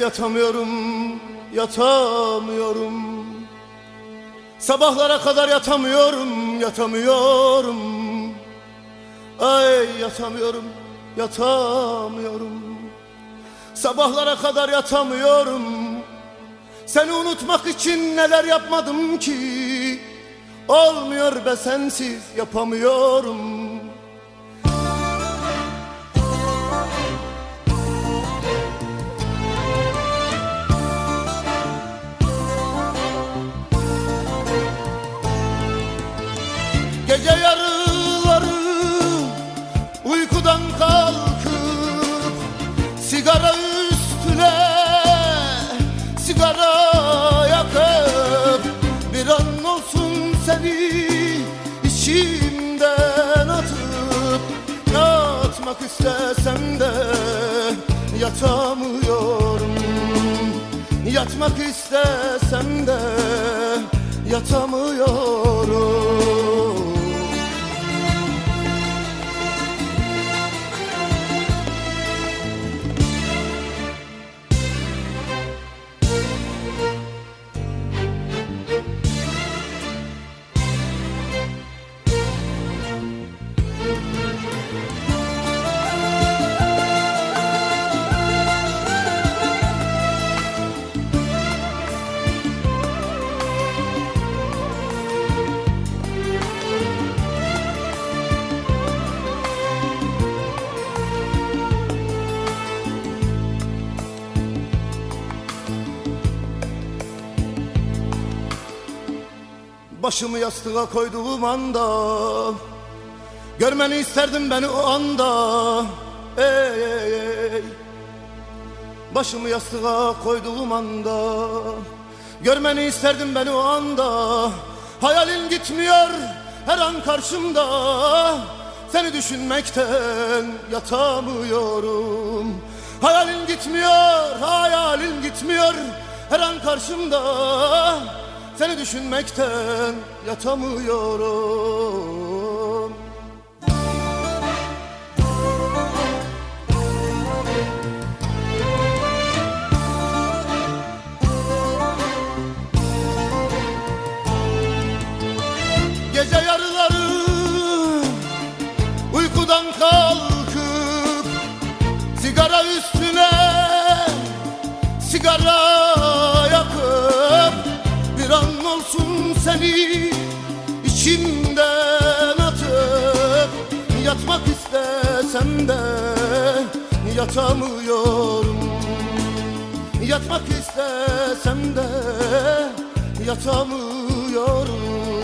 yatamıyorum, yatamıyorum. Sabahlara kadar yatamıyorum, yatamıyorum. Ay yatamıyorum, yatamıyorum. Sabahlara kadar yatamıyorum. Seni unutmak için neler yapmadım ki? Olmuyor be sensiz yapamıyorum Gece yarıları uykudan kalkıp Sigara üstüne sigara yakıp Bir an olsun seni içimden atıp Yatmak istesem de yatamıyorum. Yatmak istesem de yatamıyorum Başımı yastığa koyduğum anda Görmeni isterdim beni o anda. Ey, ey, ey. Başımı yastığa koyduğum anda Görmeni isterdim beni o anda. Hayalin gitmiyor her an karşımda. Seni düşünmekten yatamıyorum. Hayalin gitmiyor, hayalin gitmiyor her an karşımda Seni düşünmekten yatamıyorum. Gece yarıları uykudan kalkıp Sigara üstüne sigara olsun seni içimden atıp Yatmak istesem de yatamıyorum. Yatmak istesem de yatamıyorum